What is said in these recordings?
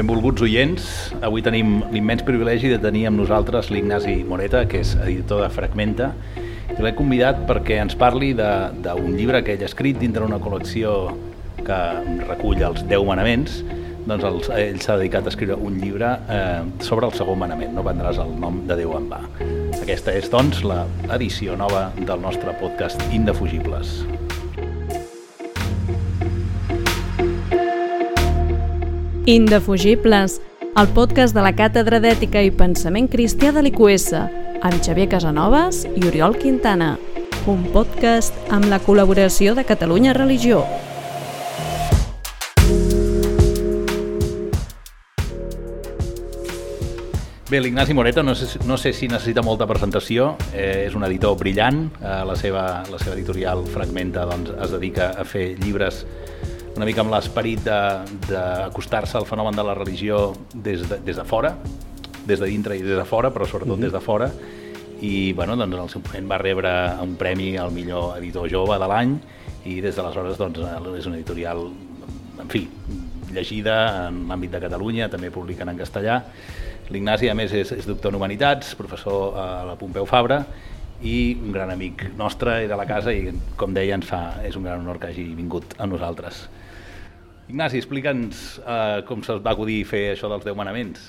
Benvolguts oients, avui tenim l'immens privilegi de tenir amb nosaltres l'Ignasi Moreta, que és editor de Fragmenta, i l'he convidat perquè ens parli d'un llibre que ell ha escrit dintre una col·lecció que recull els 10 manaments, doncs el, ell s'ha dedicat a escriure un llibre eh, sobre el segon manament, no vendràs el nom de Déu en va. Aquesta és, doncs, l'edició nova del nostre podcast Indefugibles. Indefugibles, el podcast de la Càtedra d'Ètica i Pensament Cristià de l'IQS, amb Xavier Casanovas i Oriol Quintana. Un podcast amb la col·laboració de Catalunya Religió. Bé, l'Ignasi Moreta no sé, no sé si necessita molta presentació, eh, és un editor brillant, eh, la, seva, la seva editorial Fragmenta doncs, es dedica a fer llibres una mica amb l'esperit d'acostar-se al fenomen de la religió des de, des de fora, des de dintre i des de fora, però sobretot mm -hmm. des de fora, i bueno, doncs, en el seu moment va rebre un premi al millor editor jove de l'any i des d'aleshores doncs, és una editorial, en fi, llegida en l'àmbit de Catalunya, també publiquen en castellà. L'Ignasi, a més, és, és doctor en Humanitats, professor a la Pompeu Fabra, i un gran amic nostre i de la casa i, com deia, ens fa, és un gran honor que hagi vingut a nosaltres. Ignasi, explica'ns eh, com se'ls va acudir fer això dels 10 manaments.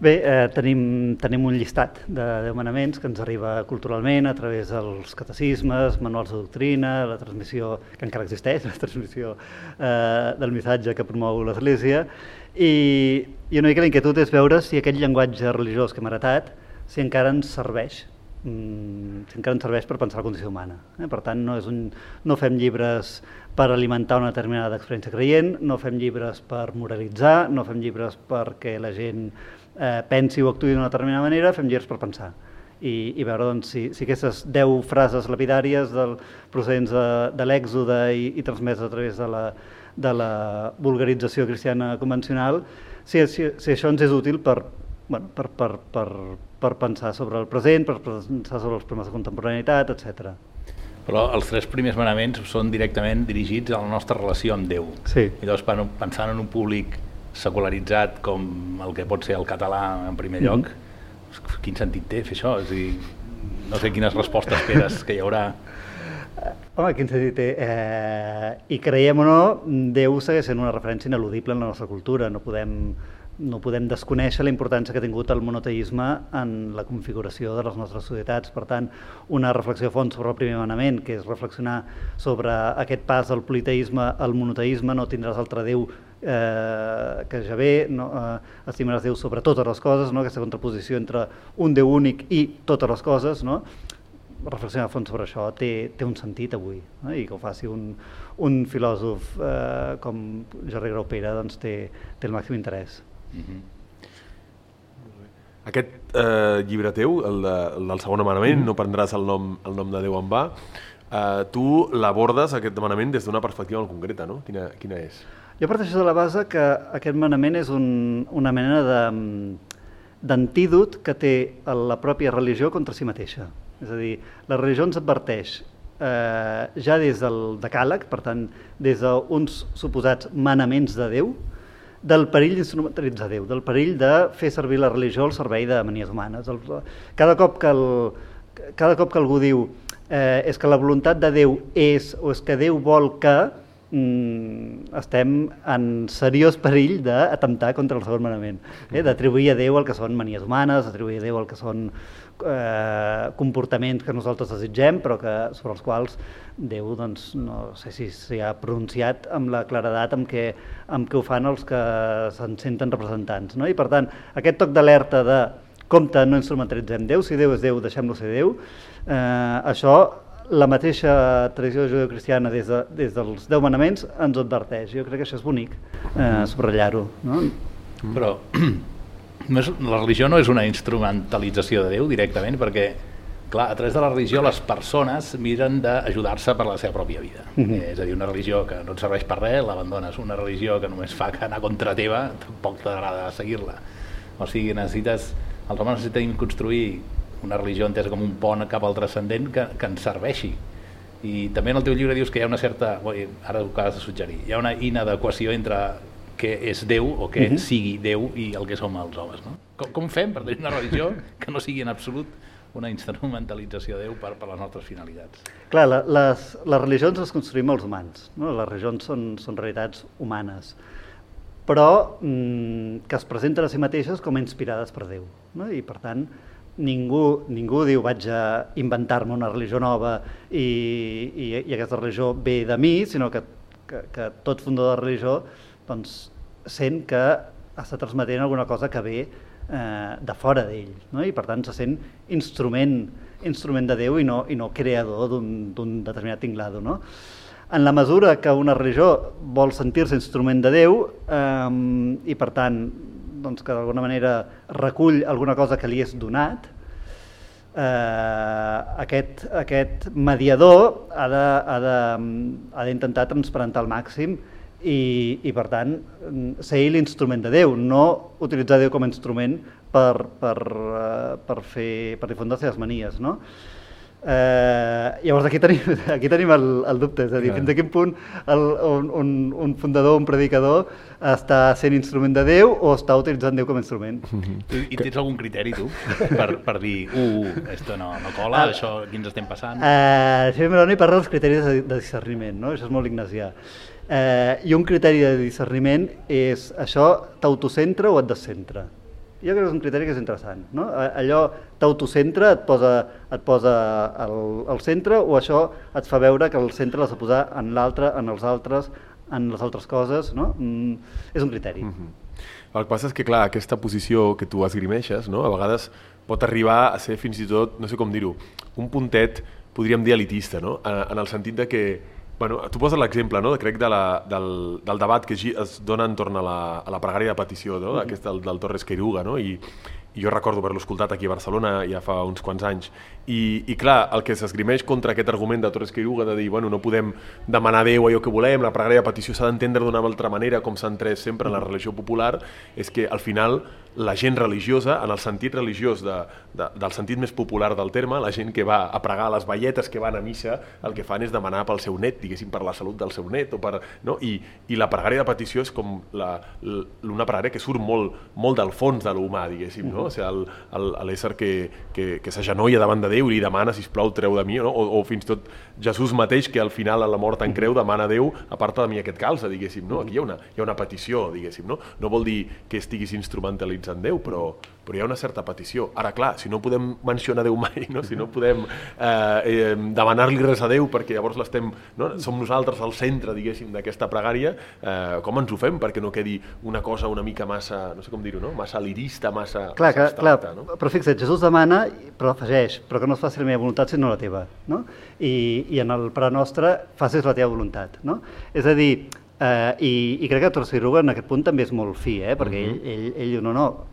Bé, eh, tenim, tenim un llistat de 10 manaments que ens arriba culturalment a través dels catecismes, manuals de doctrina, la transmissió, que encara existeix, la transmissió eh, del missatge que promou l'Església, i, i una mica l'inquietud és veure si aquest llenguatge religiós que hem heretat, si encara ens serveix encara ens serveix per pensar la condició humana. Eh? Per tant, no, és un, no fem llibres per alimentar una determinada experiència creient, no fem llibres per moralitzar, no fem llibres perquè la gent eh, pensi o actuï d'una determinada manera, fem llibres per pensar. I, i veure doncs, si, si aquestes deu frases lapidàries del, procedents de, de l'èxode i, i transmeses a través de la, de la vulgarització cristiana convencional, si, si, si això ens és útil per, bueno, per, per, per, per pensar sobre el present, per pensar sobre els problemes de contemporaneïtat, etc. Però els tres primers manaments són directament dirigits a la nostra relació amb Déu. Sí. I llavors, pensant en un públic secularitzat com el que pot ser el català en primer lloc, mm -hmm. quin sentit té fer això? És dir, no sé quines respostes esperes que hi haurà. Home, quin sentit té? Eh, I creiem o no, Déu segueix sent una referència ineludible en la nostra cultura. No podem no podem desconèixer la importància que ha tingut el monoteisme en la configuració de les nostres societats. Per tant, una reflexió a fons sobre el primer manament, que és reflexionar sobre aquest pas del politeisme al monoteisme, no tindràs altre Déu eh, que ja ve, no, eh, estimaràs Déu sobre totes les coses, no? aquesta contraposició entre un Déu únic i totes les coses, no? reflexionar a fons sobre això té, té un sentit avui no? i que ho faci un, un filòsof eh, com Jordi Graupera doncs té, té el màxim interès. Mm -hmm. Aquest eh, llibre teu, el, de, el del segon manament, mm -hmm. no prendràs el nom, el nom de Déu en va, eh, tu l'abordes, aquest manament, des d'una perspectiva molt concreta, no? Quina, quina és? Jo parteixo de la base que aquest manament és un, una mena de d'antídot que té la pròpia religió contra si mateixa. És a dir, la religió ens adverteix eh, ja des del decàleg, per tant, des d'uns suposats manaments de Déu, del perill d'instrumentalitzar Déu, del perill de fer servir la religió al servei de manies humanes. El, cada, cop que el, cada cop que algú diu eh, és que la voluntat de Déu és o és que Déu vol que mm, estem en seriós perill d'atemptar contra el segon manament, eh, d'atribuir a Déu el que són manies humanes, d'atribuir a Déu el que són eh, comportaments que nosaltres desitgem, però que, sobre els quals Déu doncs, no sé si s'hi ha pronunciat amb la claredat amb què, amb què ho fan els que se'n senten representants. No? I per tant, aquest toc d'alerta de compte, no instrumentalitzem Déu, si Déu és Déu, deixem-lo ser Déu, eh, això la mateixa tradició judeocristiana des, de, des dels deu manaments ens adverteix. Jo crec que això és bonic, eh, subratllar-ho. No? Però no és, la religió no és una instrumentalització de Déu directament, perquè clar, a través de la religió les persones miren d'ajudar-se per la seva pròpia vida. Mm -hmm. És a dir, una religió que no et serveix per res, l'abandones. Una religió que només fa que anar contra teva, tampoc t'agrada seguir-la. O sigui, necessites, els homes necessitem construir una religió entesa com un pont cap al transcendent que, que ens serveixi. I també en el teu llibre dius que hi ha una certa, ara ho acabes de suggerir, hi ha una inadequació entre què és Déu o què uh -huh. sigui Déu i el que som els homes. No? Com, com fem per tenir una religió que no sigui en absolut una instrumentalització de Déu per, per les nostres finalitats? Clar, la, les, les religions les construïm els humans. No? Les religions són, són realitats humanes però mm, que es presenten a si mateixes com a inspirades per Déu. No? I per tant, ningú, ningú diu vaig a inventar-me una religió nova i, i, i aquesta religió ve de mi, sinó que, que, que tot fundador de religió doncs, sent que està transmetent alguna cosa que ve eh, de fora d'ell, no? i per tant se sent instrument, instrument de Déu i no, i no creador d'un determinat tinglado. No? En la mesura que una religió vol sentir-se instrument de Déu eh, i per tant doncs, que d'alguna manera recull alguna cosa que li és donat, eh, aquest, aquest mediador ha d'intentar transparentar al màxim i, i per tant ser l'instrument de Déu, no utilitzar Déu com a instrument per, per, uh, per, fer, per difondre les seves manies. No? Eh, llavors aquí tenim, aquí tenim el, el dubte, és a dir, Clar. fins a quin punt el, un, un, un fundador, un predicador està sent instrument de Déu o està utilitzant Déu com a instrument. Mm -hmm. I, I tens algun criteri tu per, per dir, uh, uh esto no, no cola, uh, això aquí ens estem passant? Uh, Xavier Meloni parla dels criteris de, de discerniment, no? això és molt ignasià. Eh, I un criteri de discerniment és això t'autocentra o et descentra jo crec que és un criteri que és interessant. No? Allò t'autocentra, et posa, et posa al, al centre o això et fa veure que el centre l'has de posar en l'altre, en els altres, en les altres coses. No? Mm, és un criteri. Mm -hmm. El que passa és que, clar, aquesta posició que tu esgrimeixes, no? a vegades pot arribar a ser fins i tot, no sé com dir-ho, un puntet, podríem dir elitista, no? en, en el sentit de que Bueno, tu poses l'exemple, no? crec, de la, del, del debat que es dona entorn a la, a la pregària de petició, no? Mm -hmm. aquest del, del Torres Queiruga, no? I, i jo recordo haver-lo escoltat aquí a Barcelona ja fa uns quants anys. I, i clar, el que s'esgrimeix contra aquest argument de Torres Queiruga de dir, bueno, no podem demanar a Déu allò que volem, la pregària de petició s'ha d'entendre d'una altra manera, com s'ha entès sempre en la religió popular, és que al final la gent religiosa, en el sentit religiós de, de, del sentit més popular del terme, la gent que va a pregar les balletes que van a missa, el que fan és demanar pel seu net, diguéssim, per la salut del seu net, o per, no? I, i la pregària de petició és com la, una pregària que surt molt, molt del fons de l'humà, diguéssim, no? O sigui, l'ésser que, que, que s'agenoia davant de Déu i li demana, si plau treu de mi, no? o, o fins tot Jesús mateix, que al final a la mort en creu, demana a Déu, aparta de mi aquest calze, diguéssim, no? Aquí hi ha una, hi ha una petició, diguéssim, no? No vol dir que estiguis instrumentalitzant en Déu, però, però hi ha una certa petició. Ara, clar, si no podem mencionar Déu mai, no? si no podem eh, eh, demanar-li res a Déu perquè llavors l'estem, no? som nosaltres al centre, diguéssim, d'aquesta pregària, eh, com ens ho fem perquè no quedi una cosa una mica massa, no sé com dir-ho, no? massa lirista, massa, clar, massa clar, clar, no? Però fixa't, Jesús demana, però afegeix, però que no es faci la meva voluntat sinó la teva. No? I, I en el Pare Nostre facis la teva voluntat. No? És a dir, Uh, i, I crec que Torciruga en aquest punt també és molt fi, eh? perquè uh -huh. ell, ell, ell diu, no, no,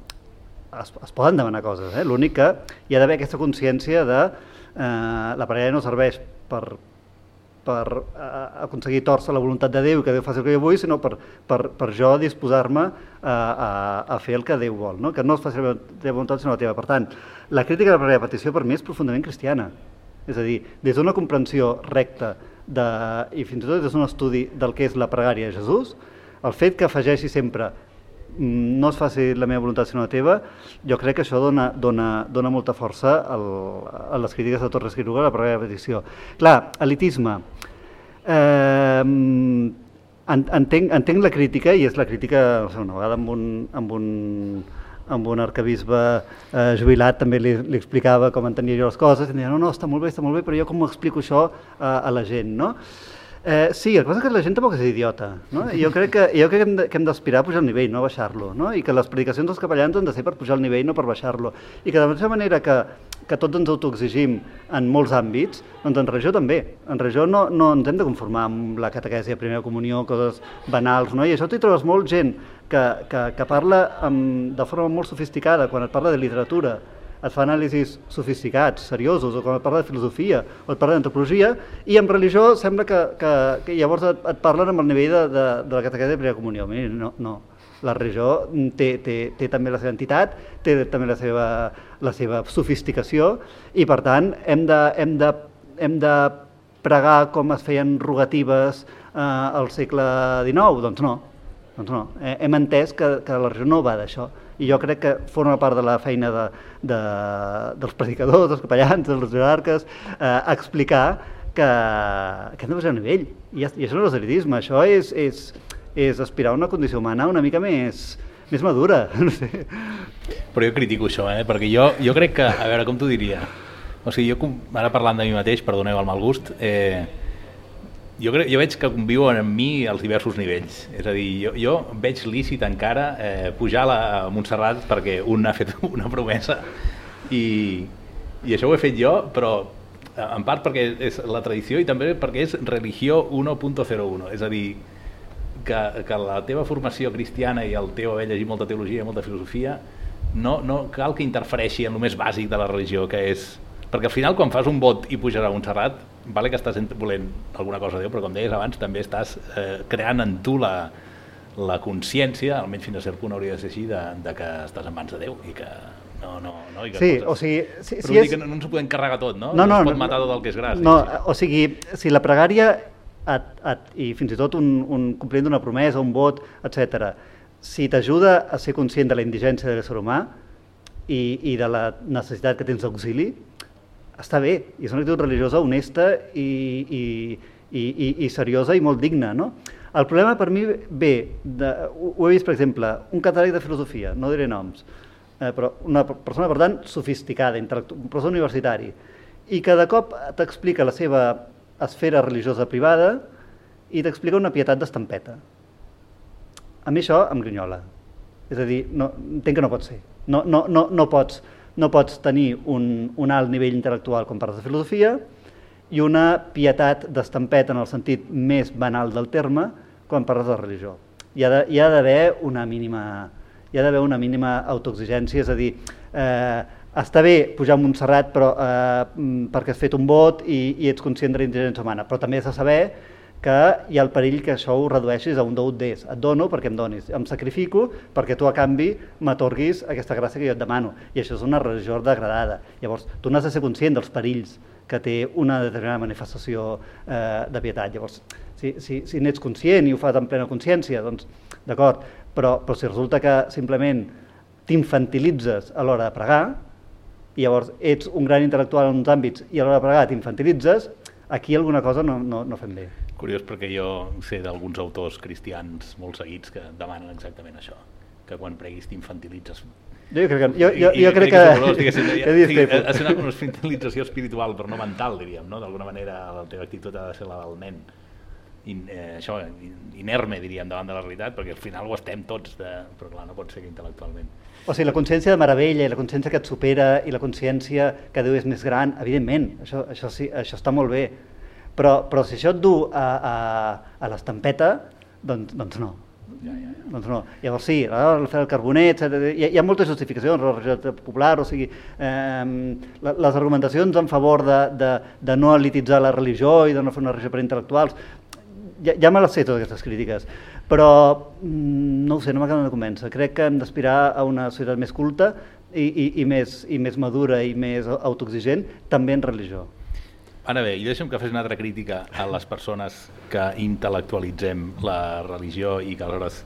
es, es poden demanar coses, eh? l'únic que hi ha d'haver aquesta consciència de uh, la parella no serveix per, per uh, aconseguir torça la voluntat de Déu, que Déu faci el que jo vull, sinó per, per, per jo disposar-me a, a, a fer el que Déu vol, no? que no es faci la teva voluntat sinó la teva. Per tant, la crítica de la petició per mi és profundament cristiana, és a dir, des d'una comprensió recta de, i fins i tot és un estudi del que és la pregària a Jesús, el fet que afegeixi sempre mm, no es faci la meva voluntat sinó la teva, jo crec que això dona, dona, dona molta força al, a les crítiques de Torres Quiruga a la pregària de petició. Clar, elitisme. Eh, entenc, entenc la crítica i és la crítica, no sé, una vegada amb un, amb un amb un arcabisbe eh, jubilat també li, li explicava com entenia jo les coses, i deia, no, no, està molt bé, està molt bé, però jo com explico això a, a la gent, no? Eh, sí, el que passa és que la gent tampoc és idiota. No? I jo crec que, jo crec que hem d'aspirar a pujar el nivell, no a baixar-lo. No? I que les predicacions dels capellans han de ser per pujar el nivell, no per baixar-lo. I que de la mateixa manera que, que tots ens autoexigim en molts àmbits, doncs en regió també. En regió no, no ens hem de conformar amb la catequesi de primera comunió, coses banals, no? i això t'hi trobes molt gent que, que, que parla amb, de forma molt sofisticada quan et parla de literatura, et fa anàlisis sofisticats, seriosos, o quan et parla de filosofia, o et parla d'antropologia, i en religió sembla que, que, que llavors et, et parlen amb el nivell de, de, de la categoria de primera comunió. No, no. La religió té, té, té també la seva entitat, té també la seva, la seva sofisticació, i per tant hem de, hem de, hem de pregar com es feien rogatives eh, al segle XIX? Doncs no. Doncs no, eh, hem entès que, que la religió no va d'això. I jo crec que forma part de la feina de, de, dels predicadors, dels capellans, dels jerarques, eh, explicar que, que hem de baixar el nivell. I, I això no és elitisme, això és, és, és aspirar a una condició humana una mica més, més madura. No sé. Però jo critico això, eh? perquè jo, jo crec que, a veure, com t'ho diria? O sigui, jo, ara parlant de mi mateix, perdoneu el mal gust, eh, jo, crec, jo veig que conviuen amb mi als diversos nivells. És a dir, jo, jo veig lícit encara eh, pujar a, a Montserrat perquè un ha fet una promesa i, i això ho he fet jo, però eh, en part perquè és la tradició i també perquè és religió 1.01, és a dir, que, que la teva formació cristiana i el teu haver llegit molta teologia i molta filosofia no, no cal que interfereixi en el més bàsic de la religió, que és... Perquè al final, quan fas un vot i puges a Montserrat, vale que estàs volent alguna cosa a Déu, però com deies abans, també estàs eh, creant en tu la, la consciència, almenys fins a cert punt hauria de ser així, de, de que estàs en mans de Déu i que no, no, no, i que Sí, coses- o sigui... Si, Però si és... que no, no ens ho podem carregar tot, no? No, no, es pot no, matar tot el que és gras. No, o sigui, si la pregària et, et, i fins i tot un, un compliment d'una promesa, un vot, etc. si t'ajuda a ser conscient de la indigència de l'ésser humà i, i de la necessitat que tens d'auxili, està bé, i és una actitud religiosa honesta i, i, i, i, i seriosa i molt digna, no? El problema per mi ve, de, ho he vist per exemple, un catàleg de filosofia, no diré noms, eh, però una per- persona per tant sofisticada, un professor universitari, i que de cop t'explica la seva esfera religiosa privada i t'explica una pietat d'estampeta. A mi això em grinyola. És a dir, no, entenc que no pot ser. No, no, no, no, pots, no pots tenir un, un alt nivell intel·lectual quan parles de filosofia i una pietat d'estampeta en el sentit més banal del terme quan parles de religió. Hi ha d'haver una mínima hi ha d'haver una mínima autoexigència, és a dir, eh, està bé pujar a Montserrat però, eh, mm, perquè has fet un vot i, i ets conscient de la humana, però també has de saber que hi ha el perill que això ho redueixis a un deut d'és. Et dono perquè em donis, em sacrifico perquè tu a canvi m'atorguis aquesta gràcia que jo et demano. I això és una religió degradada. Llavors, tu n'has de ser conscient dels perills que té una determinada manifestació eh, de pietat. Llavors, si, si, si n'ets conscient i ho fas amb plena consciència, doncs d'acord, però, però si resulta que simplement t'infantilitzes a l'hora de pregar, i llavors ets un gran intel·lectual en uns àmbits i a l'hora de pregar t'infantilitzes, aquí alguna cosa no, no, no fem bé. Curiós perquè jo sé d'alguns autors cristians molt seguits que demanen exactament això, que quan preguis t'infantilitzes. Jo crec que, jo, jo, I- jo crec que, que, ha de ser una infantilització espiritual, però no mental, diríem, no? D'alguna manera la teva actitud ha de ser la del nen. In, eh, això, in- inerme, diríem, davant de la realitat, perquè al final ho estem tots, de... però clar, no pot ser que intel·lectualment. O sigui, la consciència de meravella i la consciència que et supera i la consciència que Déu és més gran, evidentment, això, això, sí, això està molt bé. Però, però si això et du a, a, a l'estampeta, doncs, doncs no. Ja, ja, ja. Doncs no. Llavors sí, el fer el carbonet. Hi, ha- hi ha moltes justificacions, la religió popular, o sigui, eh, les argumentacions en favor de, de, de no elititzar la religió i de no fer una religió per intel·lectuals, ja, ja me les sé totes aquestes crítiques, però mm, no ho sé, no m'acaben de convèncer. Crec que hem d'aspirar a una societat més culta i, i, i, més, i més madura i més autoexigent, també en religió. Ara bé, i deixa'm que fes una altra crítica a les persones que intel·lectualitzem la religió i que aleshores...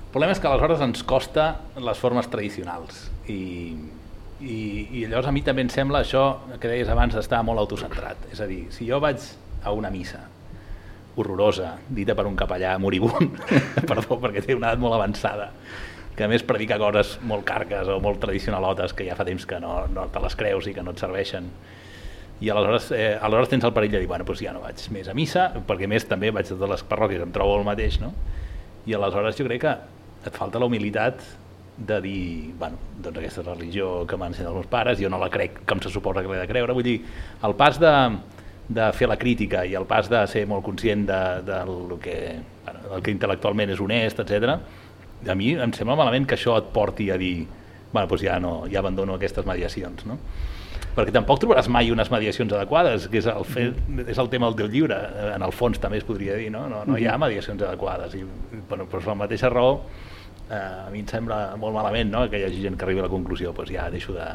El problema és que aleshores ens costa les formes tradicionals i, i, i llavors a mi també em sembla això que deies abans d'estar molt autocentrat. És a dir, si jo vaig a una missa horrorosa, dita per un capellà moribund, perdó, perquè té una edat molt avançada, que a més predica coses molt carques o molt tradicionalotes que ja fa temps que no, no te les creus i que no et serveixen. I aleshores, eh, aleshores tens el perill de dir, bueno, doncs ja no vaig més a missa, perquè a més també vaig a totes les parròquies, em trobo el mateix, no? I aleshores jo crec que et falta la humilitat de dir, bueno, doncs aquesta és la religió que m'han ensenyat els meus pares, jo no la crec com se suposa que l'he de creure, vull dir, el pas de, de fer la crítica i el pas de ser molt conscient de, de lo que, bueno, del que intel·lectualment és honest, etc. a mi em sembla malament que això et porti a dir, bueno, doncs ja, no, ja abandono aquestes mediacions, no? perquè tampoc trobaràs mai unes mediacions adequades, que és el, fet, és el tema del teu llibre, en el fons també es podria dir, no? No, no hi ha mediacions adequades, i bueno, per la mateixa raó eh, a mi em sembla molt malament no? que hi hagi gent que arribi a la conclusió, doncs ja deixo de,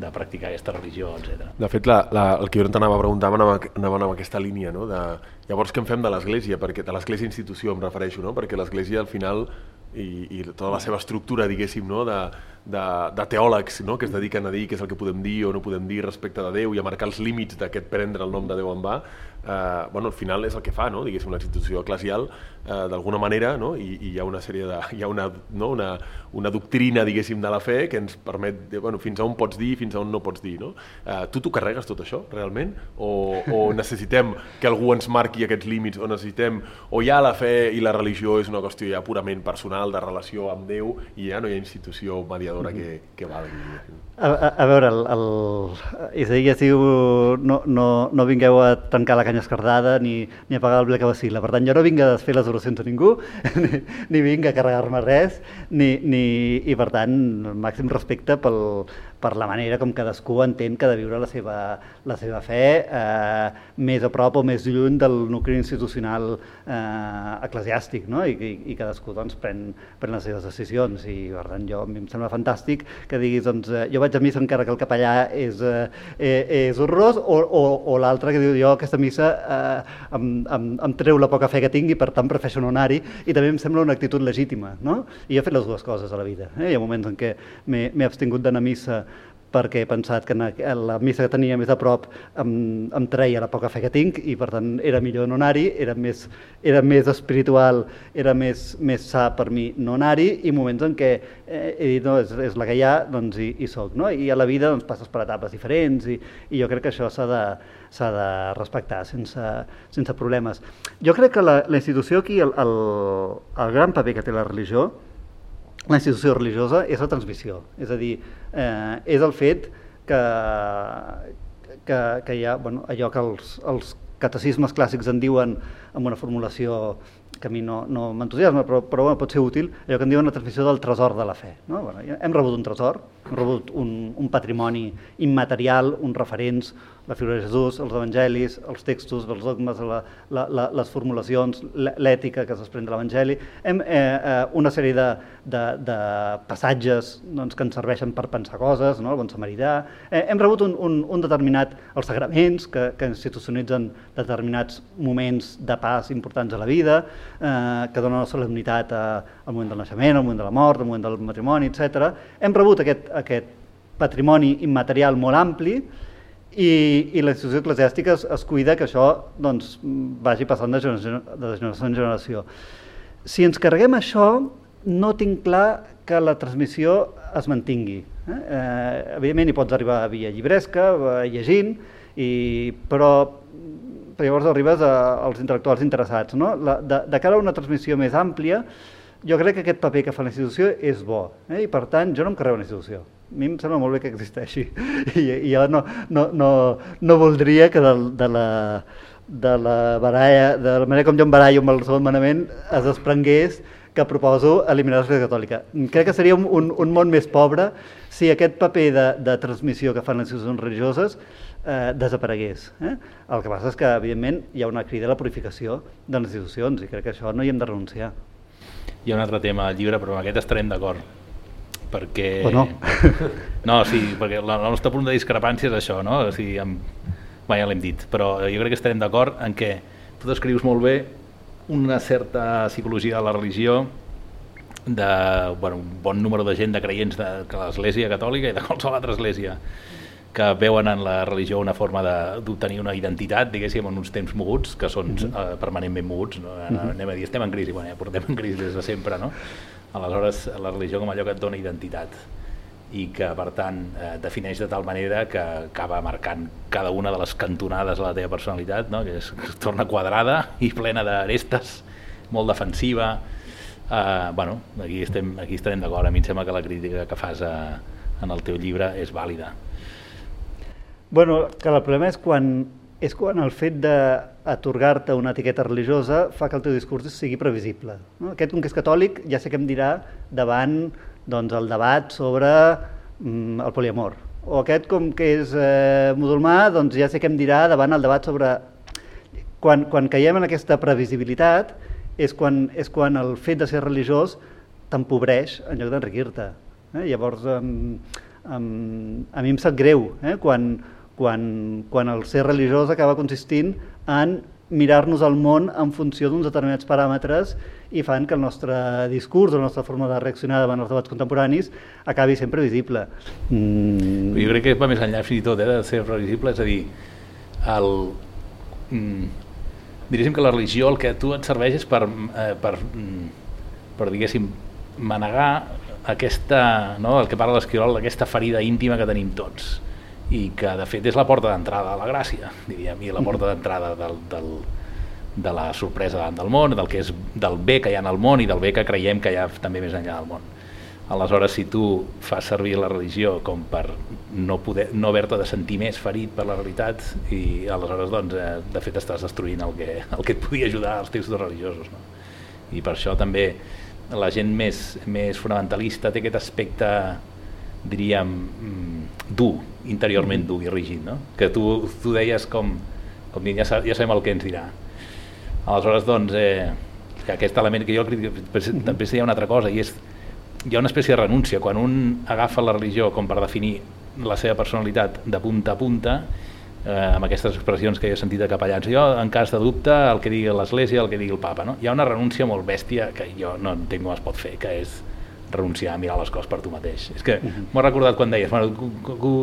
de practicar aquesta religió, etc. De fet, la, la, el que jo t'anava a preguntar anava, anava aquesta línia, no? De, llavors, què en fem de l'Església? Perquè de l'Església institució em refereixo, no? Perquè l'Església al final i, i tota la seva estructura, diguéssim, no? de, de, de teòlegs no? que es dediquen a dir què és el que podem dir o no podem dir respecte de Déu i a marcar els límits d'aquest prendre el nom de Déu en va, eh, bueno, al final és el que fa, no? diguéssim, una institució eclesial, eh, d'alguna manera, no? I, i hi ha una sèrie de... hi ha una, no? una, una doctrina, diguéssim, de la fe que ens permet, bueno, fins a on pots dir, fins a on no pots dir, no? Eh, tu t'ho carregues tot això, realment? O, o necessitem que algú ens marqui aquests límits, o necessitem, o ja la fe i la religió és una qüestió ja purament personal, de relació amb Déu, i ja no hi ha institució mediadora que, que valgui. A, a, a veure, el, el Isaías diu no, no, no vingueu a trencar la canya escardada ni, ni a pagar el ble que vacila. Per tant, jo no vinc a desfer les oracions a ningú, ni, ni vinc a carregar-me res, ni, ni, i per tant, màxim respecte pel, per la manera com cadascú entén que ha de viure la seva, la seva fe eh, més a prop o més lluny del nucli institucional eh, eclesiàstic, no? I, i, i cadascú doncs, pren, pren les seves decisions i per tant jo, a mi em sembla fantàstic que diguis doncs, eh, jo vaig a missa encara que el capellà és, eh, és horrorós o, o, o l'altre que diu jo aquesta missa eh, em, em, em treu la poca fe que tinc i per tant prefereixo no anar-hi i també em sembla una actitud legítima no? i jo he fet les dues coses a la vida eh? hi ha moments en què m'he abstingut d'anar a missa perquè he pensat que la missa que tenia més a prop em, em treia la poca fe que tinc i per tant era millor no anar-hi, era, més, era més espiritual, era més, més sa per mi no anar-hi i moments en què eh, he dit no, és, és la que hi ha, doncs hi, hi soc. No? I a la vida doncs, passes per etapes diferents i, i jo crec que això s'ha de, s'ha de respectar sense, sense problemes. Jo crec que la, la institució aquí, el, el, el gran paper que té la religió, la institució religiosa és la transmissió, és a dir, eh, és el fet que, que, que hi ha bueno, allò que els, els catecismes clàssics en diuen amb una formulació que a mi no, no m'entusiasma, però, però bueno, pot ser útil, allò que en diuen la transmissió del tresor de la fe. No? Bueno, hem rebut un tresor, hem rebut un, un patrimoni immaterial, uns referents, la figura de Jesús, els evangelis, els textos, els dogmes, la, la, la, les formulacions, l'ètica que es de l'evangeli, hem eh, eh, una sèrie de, de, de passatges doncs, que ens serveixen per pensar coses, no? el bon samarità, eh, hem rebut un, un, un determinat, els sagraments que, que institucionitzen determinats moments de pas importants a la vida, eh, que donen la solemnitat a, al moment del naixement, al moment de la mort, al moment del matrimoni, etc. Hem rebut aquest, aquest patrimoni immaterial molt ampli i, i la institució eclesiàstica es, es cuida que això doncs, vagi passant de generació, de generació en generació. Si ens carreguem això, no tinc clar que la transmissió es mantingui. Eh? Eh, evidentment hi pots arribar via llibresca, llegint, i, però, però llavors arribes a, als intel·lectuals interessats. No? La, de, de cara a una transmissió més àmplia, jo crec que aquest paper que fa la institució és bo, eh? i per tant jo no em carrego una institució a mi em sembla molt bé que existeixi i, i jo no, no, no, no voldria que de, de la de la baralla, de la manera com jo em barallo amb el segon manament es desprengués que proposo eliminar l'Església Catòlica. Crec que seria un, un, un món més pobre si aquest paper de, de transmissió que fan les institucions religioses eh, desaparegués. Eh? El que passa és que, evidentment, hi ha una crida a la purificació de les institucions i crec que això no hi hem de renunciar. Hi ha un altre tema al llibre, però amb aquest estarem d'acord perquè... O no? No, sí, perquè el nostre punt de discrepància és això, no? O sigui, amb... Bé, ja l'hem dit, però jo crec que estarem d'acord en què tu descrius molt bé una certa psicologia de la religió de bueno, un bon número de gent de creients de, de l'Església Catòlica i de qualsevol altra església que veuen en la religió una forma d'obtenir una identitat, diguéssim, en uns temps moguts, que són uh -huh. uh, permanentment moguts. No? Uh -huh. Anem a dir, estem en crisi, bueno, ja portem en crisi des de sempre, no? Aleshores, la religió com allò que et dona identitat i que, per tant, eh, defineix de tal manera que acaba marcant cada una de les cantonades de la teva personalitat, no? que, es torna quadrada i plena d'arestes, molt defensiva. Eh, bueno, aquí, estem, aquí estarem d'acord. A mi em sembla que la crítica que fas a, en el teu llibre és vàlida. Bueno, que el problema és quan és quan el fet d'atorgar-te una etiqueta religiosa fa que el teu discurs sigui previsible. No? Aquest, com que és catòlic, ja sé què em dirà davant doncs, el debat sobre mm, el poliamor. O aquest, com que és eh, musulmà, doncs ja sé què em dirà davant el debat sobre... Quan, quan caiem en aquesta previsibilitat és quan, és quan el fet de ser religiós t'empobreix en lloc d'enriquir-te. Eh? Llavors, eh, um, a mi em sap greu eh? quan, quan, quan el ser religiós acaba consistint en mirar-nos el món en funció d'uns determinats paràmetres i fan que el nostre discurs la nostra forma de reaccionar davant els debats contemporanis acabi sempre visible. Mm. Jo crec que va més enllà fins i tot eh, de ser visible, és a dir, el, mm, diríem que la religió el que a tu et serveix és per, eh, per, mm, per diguéssim, manegar aquesta, no, el que parla l'Esquirol, aquesta ferida íntima que tenim tots i que de fet és la porta d'entrada a la gràcia, diríem, i la porta d'entrada del, del, de la sorpresa davant del món, del, que és, del bé que hi ha en el món i del bé que creiem que hi ha també més enllà del món. Aleshores, si tu fas servir la religió com per no, poder, no haver-te de sentir més ferit per la realitat, i aleshores, doncs, eh, de fet, estàs destruint el que, el que et podia ajudar als textos religiosos. No? I per això també la gent més, més fonamentalista té aquest aspecte diríem, mm, dur, interiorment dur i rígid, no? que tu, tu deies com, com dient, ja, ja sabem el que ens dirà. Aleshores, doncs, eh, que aquest element que jo crec que també hi ha una altra cosa, i és hi ha una espècie de renúncia. Quan un agafa la religió com per definir la seva personalitat de punta a punta, eh, amb aquestes expressions que he sentit de capellans, jo, en cas de dubte, el que digui l'Església, el que digui el papa, no? hi ha una renúncia molt bèstia que jo no entenc com es pot fer, que és renunciar a mirar les coses per tu mateix. És que uh -huh. m'ho recordat quan deies, bueno,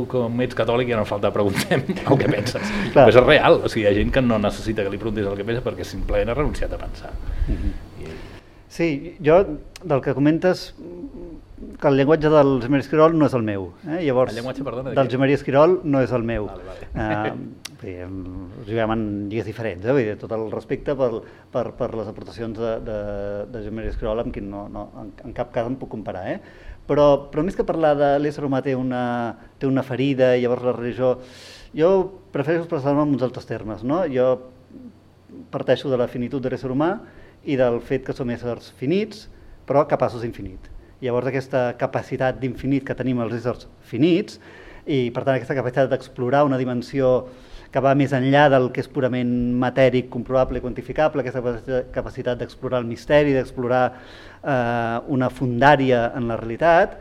com ets catòlic ja no falta preguntem el que penses. Però és real, o sigui, hi ha gent que no necessita que li preguntis el que pensa perquè simplement ha renunciat a pensar. Uh -huh. I... Sí, jo del que comentes que el llenguatge del Josep Esquirol no és el meu. Eh? Llavors, el llenguatge, perdona, del Josep Esquirol no és el meu. Vale, vale. Uh, juguem en lligues diferents, eh? Dir, tot el respecte per, per, per les aportacions de, de, de Joan Maria Escriol amb qui no, no, en, en cap cas em puc comparar. Eh? Però, però més que parlar de l'ésser humà té una, té una ferida i llavors la religió... Jo prefereixo expressar-me en uns altres termes. No? Jo parteixo de la finitud de l'ésser humà i del fet que som éssers finits, però capaços d'infinit. Llavors aquesta capacitat d'infinit que tenim els éssers finits i per tant aquesta capacitat d'explorar una dimensió que va més enllà del que és purament matèric, comprovable i quantificable, aquesta capacitat d'explorar el misteri, d'explorar eh, una fundària en la realitat,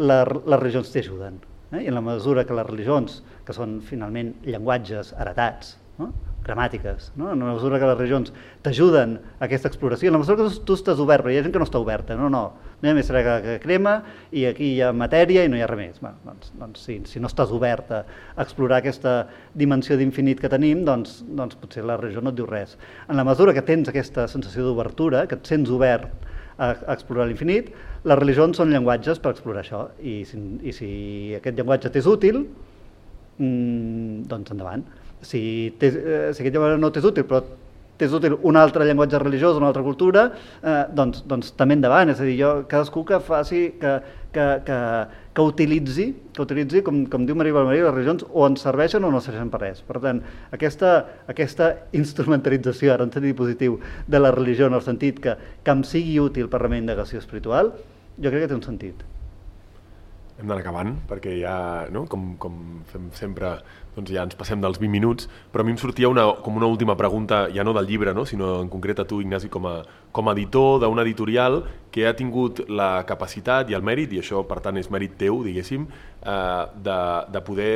la, les religions t'ajuden. Eh? I en la mesura que les religions, que són finalment llenguatges heretats, no? Gramàtiques, no? en la mesura que les regions t'ajuden a aquesta exploració, en la mesura que tu estàs obert, però hi ha gent que no està oberta, no, no, no hi ha més que, que crema i aquí hi ha matèria i no hi ha res més. Bueno, doncs, doncs si, si no estàs obert a explorar aquesta dimensió d'infinit que tenim, doncs, doncs potser la regió no et diu res. En la mesura que tens aquesta sensació d'obertura, que et sents obert a, a explorar l'infinit, les religions són llenguatges per explorar això i si, i si aquest llenguatge t'és útil, mmm, doncs endavant si, eh, si aquest llenguatge no t'és útil, però t'és útil un altre llenguatge religiós, una altra cultura, eh, doncs, doncs també endavant. És a dir, jo, cadascú que faci, que, que, que, que utilitzi, que utilitzi com, com diu Maria Maria, les religions o ens serveixen o no serveixen per res. Per tant, aquesta, aquesta instrumentalització, ara en sentit positiu, de la religió en el sentit que, que em sigui útil per la meva indagació espiritual, jo crec que té un sentit hem d'anar acabant, perquè ja, no? com, com fem sempre, doncs ja ens passem dels 20 minuts, però a mi em sortia una, com una última pregunta, ja no del llibre, no? sinó en concret a tu, Ignasi, com a, com a editor d'un editorial que ha tingut la capacitat i el mèrit, i això per tant és mèrit teu, diguéssim, eh, de, de poder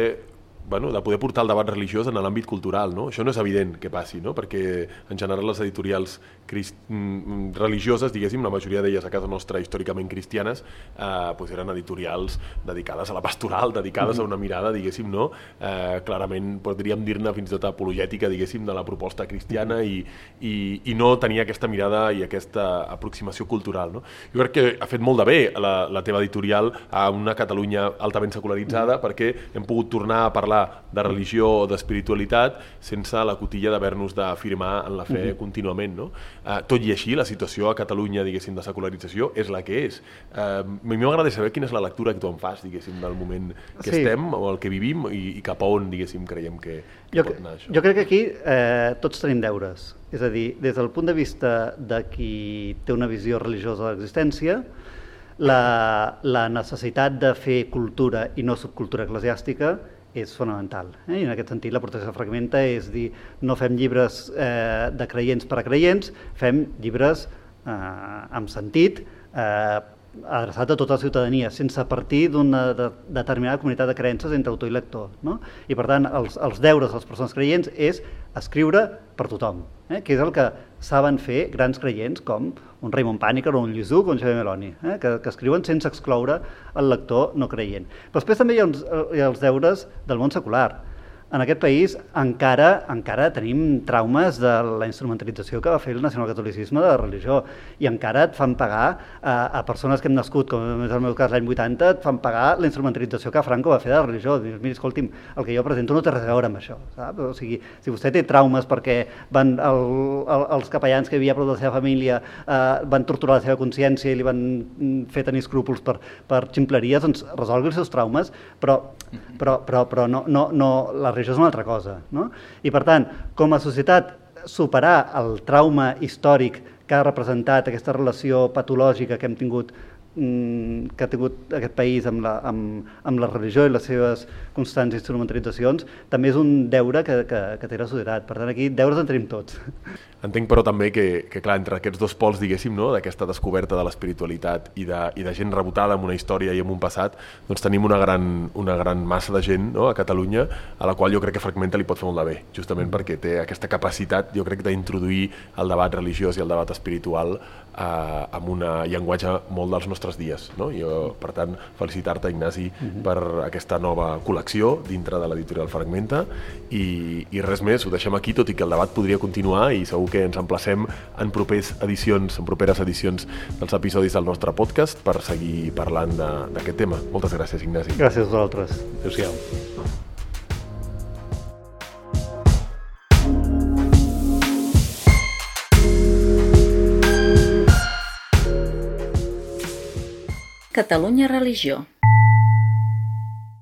bueno, de poder portar el debat religiós en l'àmbit cultural. No? Això no és evident que passi, no? perquè en general les editorials crist... Mm, religioses, diguéssim, la majoria d'elles a casa nostra històricament cristianes, eh, pues eren editorials dedicades a la pastoral, dedicades mm a una mirada, diguéssim, no? eh, clarament podríem dir-ne fins i tot apologètica, diguéssim, de la proposta cristiana i, i, i no tenia aquesta mirada i aquesta aproximació cultural. No? Jo crec que ha fet molt de bé la, la teva editorial a una Catalunya altament secularitzada mm perquè hem pogut tornar a parlar parlar de religió o d'espiritualitat sense la cotilla d'haver-nos d'afirmar en la fe uh -huh. contínuament. No? Uh, tot i així, la situació a Catalunya, diguéssim, de secularització és la que és. Uh, a mi m'agrada saber quina és la lectura que tu en fas, diguéssim, del moment que sí. estem o el que vivim i, i cap a on, diguéssim, creiem que, que jo, pot anar això. Jo crec que aquí eh, tots tenim deures. És a dir, des del punt de vista de qui té una visió religiosa de l'existència, la, la necessitat de fer cultura i no subcultura eclesiàstica és fonamental. Eh? I en aquest sentit la protesta fragmenta és dir, no fem llibres eh, de creients per a creients, fem llibres eh, amb sentit, eh, adreçat a tota la ciutadania, sense partir d'una de, determinada comunitat de creences entre autor i lector. No? I per tant, els, els deures de les persones creients és escriure per tothom, eh? que és el que saben fer grans creients com un Raymond Paniker o un Lluís o un Xavier Meloni, eh? que, que escriuen sense excloure el lector no creient. Però després també hi ha, uns, hi ha els deures del món secular, en aquest país encara encara tenim traumes de la instrumentalització que va fer el nacionalcatolicisme de la religió i encara et fan pagar a, a persones que hem nascut, com és el meu cas l'any 80, et fan pagar la instrumentalització que Franco va fer de la religió. Dius, mira, escolti'm, el que jo presento no té res a veure amb això. Sap? O sigui, si vostè té traumes perquè van el, el, els capellans que hi havia prop de la seva família eh, van torturar la seva consciència i li van fer tenir escrúpols per, per ximpleries, doncs resolgui els seus traumes, però, però, però, però no, no, no, la religió és una altra cosa. No? I per tant, com a societat, superar el trauma històric que ha representat aquesta relació patològica que hem tingut mm, que ha tingut aquest país amb la, amb, amb la religió i les seves constants instrumentalitzacions, també és un deure que, que, que té la societat. Per tant, aquí deures en tenim tots. Entenc, però, també que, que clar, entre aquests dos pols, diguéssim, no? d'aquesta descoberta de l'espiritualitat i, de, i de gent rebotada amb una història i amb un passat, doncs tenim una gran, una gran massa de gent no? a Catalunya a la qual jo crec que Fragmenta li pot fer molt de bé, justament perquè té aquesta capacitat, jo crec, d'introduir el debat religiós i el debat espiritual eh, amb un llenguatge molt dels nostres dies. No? Jo, per tant, felicitar-te, Ignasi, uh -huh. per aquesta nova col·lecció dintre de l'editorial Fragmenta i, i res més, ho deixem aquí, tot i que el debat podria continuar i segur que ens emplacem en propers edicions, en properes edicions dels episodis del nostre podcast per seguir parlant d'aquest tema. Moltes gràcies, Ignasi. Gràcies a vosaltres. Adéu-siau. Catalunya Religió